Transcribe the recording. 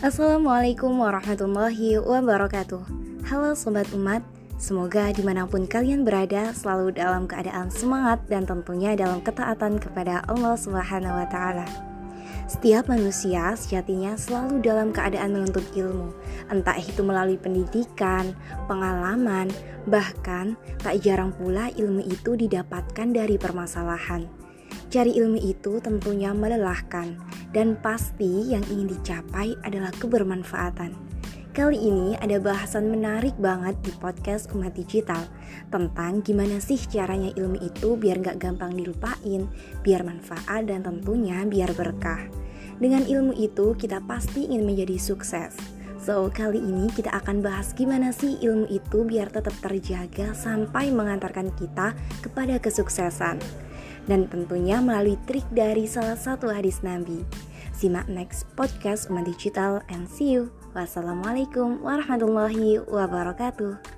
Assalamualaikum warahmatullahi wabarakatuh Halo Sobat Umat Semoga di mana pun kalian berada selalu dalam keadaan semangat dan tentunya dalam ketaatan kepada Allah Subhanahu wa Ta'ala. Setiap manusia sejatinya selalu dalam keadaan menuntut ilmu, entah itu melalui pendidikan, pengalaman, bahkan tak jarang pula ilmu itu didapatkan dari permasalahan. Cari ilmu itu tentunya melelahkan, dan pasti yang ingin dicapai adalah kebermanfaatan. Kali ini ada bahasan menarik banget di podcast Umat Digital tentang gimana sih caranya ilmu itu biar gak gampang dilupain, biar manfaat dan tentunya biar berkah. Dengan ilmu itu kita pasti ingin menjadi sukses. So, kali ini kita akan bahas gimana sih ilmu itu biar tetap terjaga sampai mengantarkan kita kepada kesuksesan dan tentunya melalui trik dari salah satu hadis Nabi. Simak next podcast Umat Digital and see you. Wassalamualaikum warahmatullahi wabarakatuh.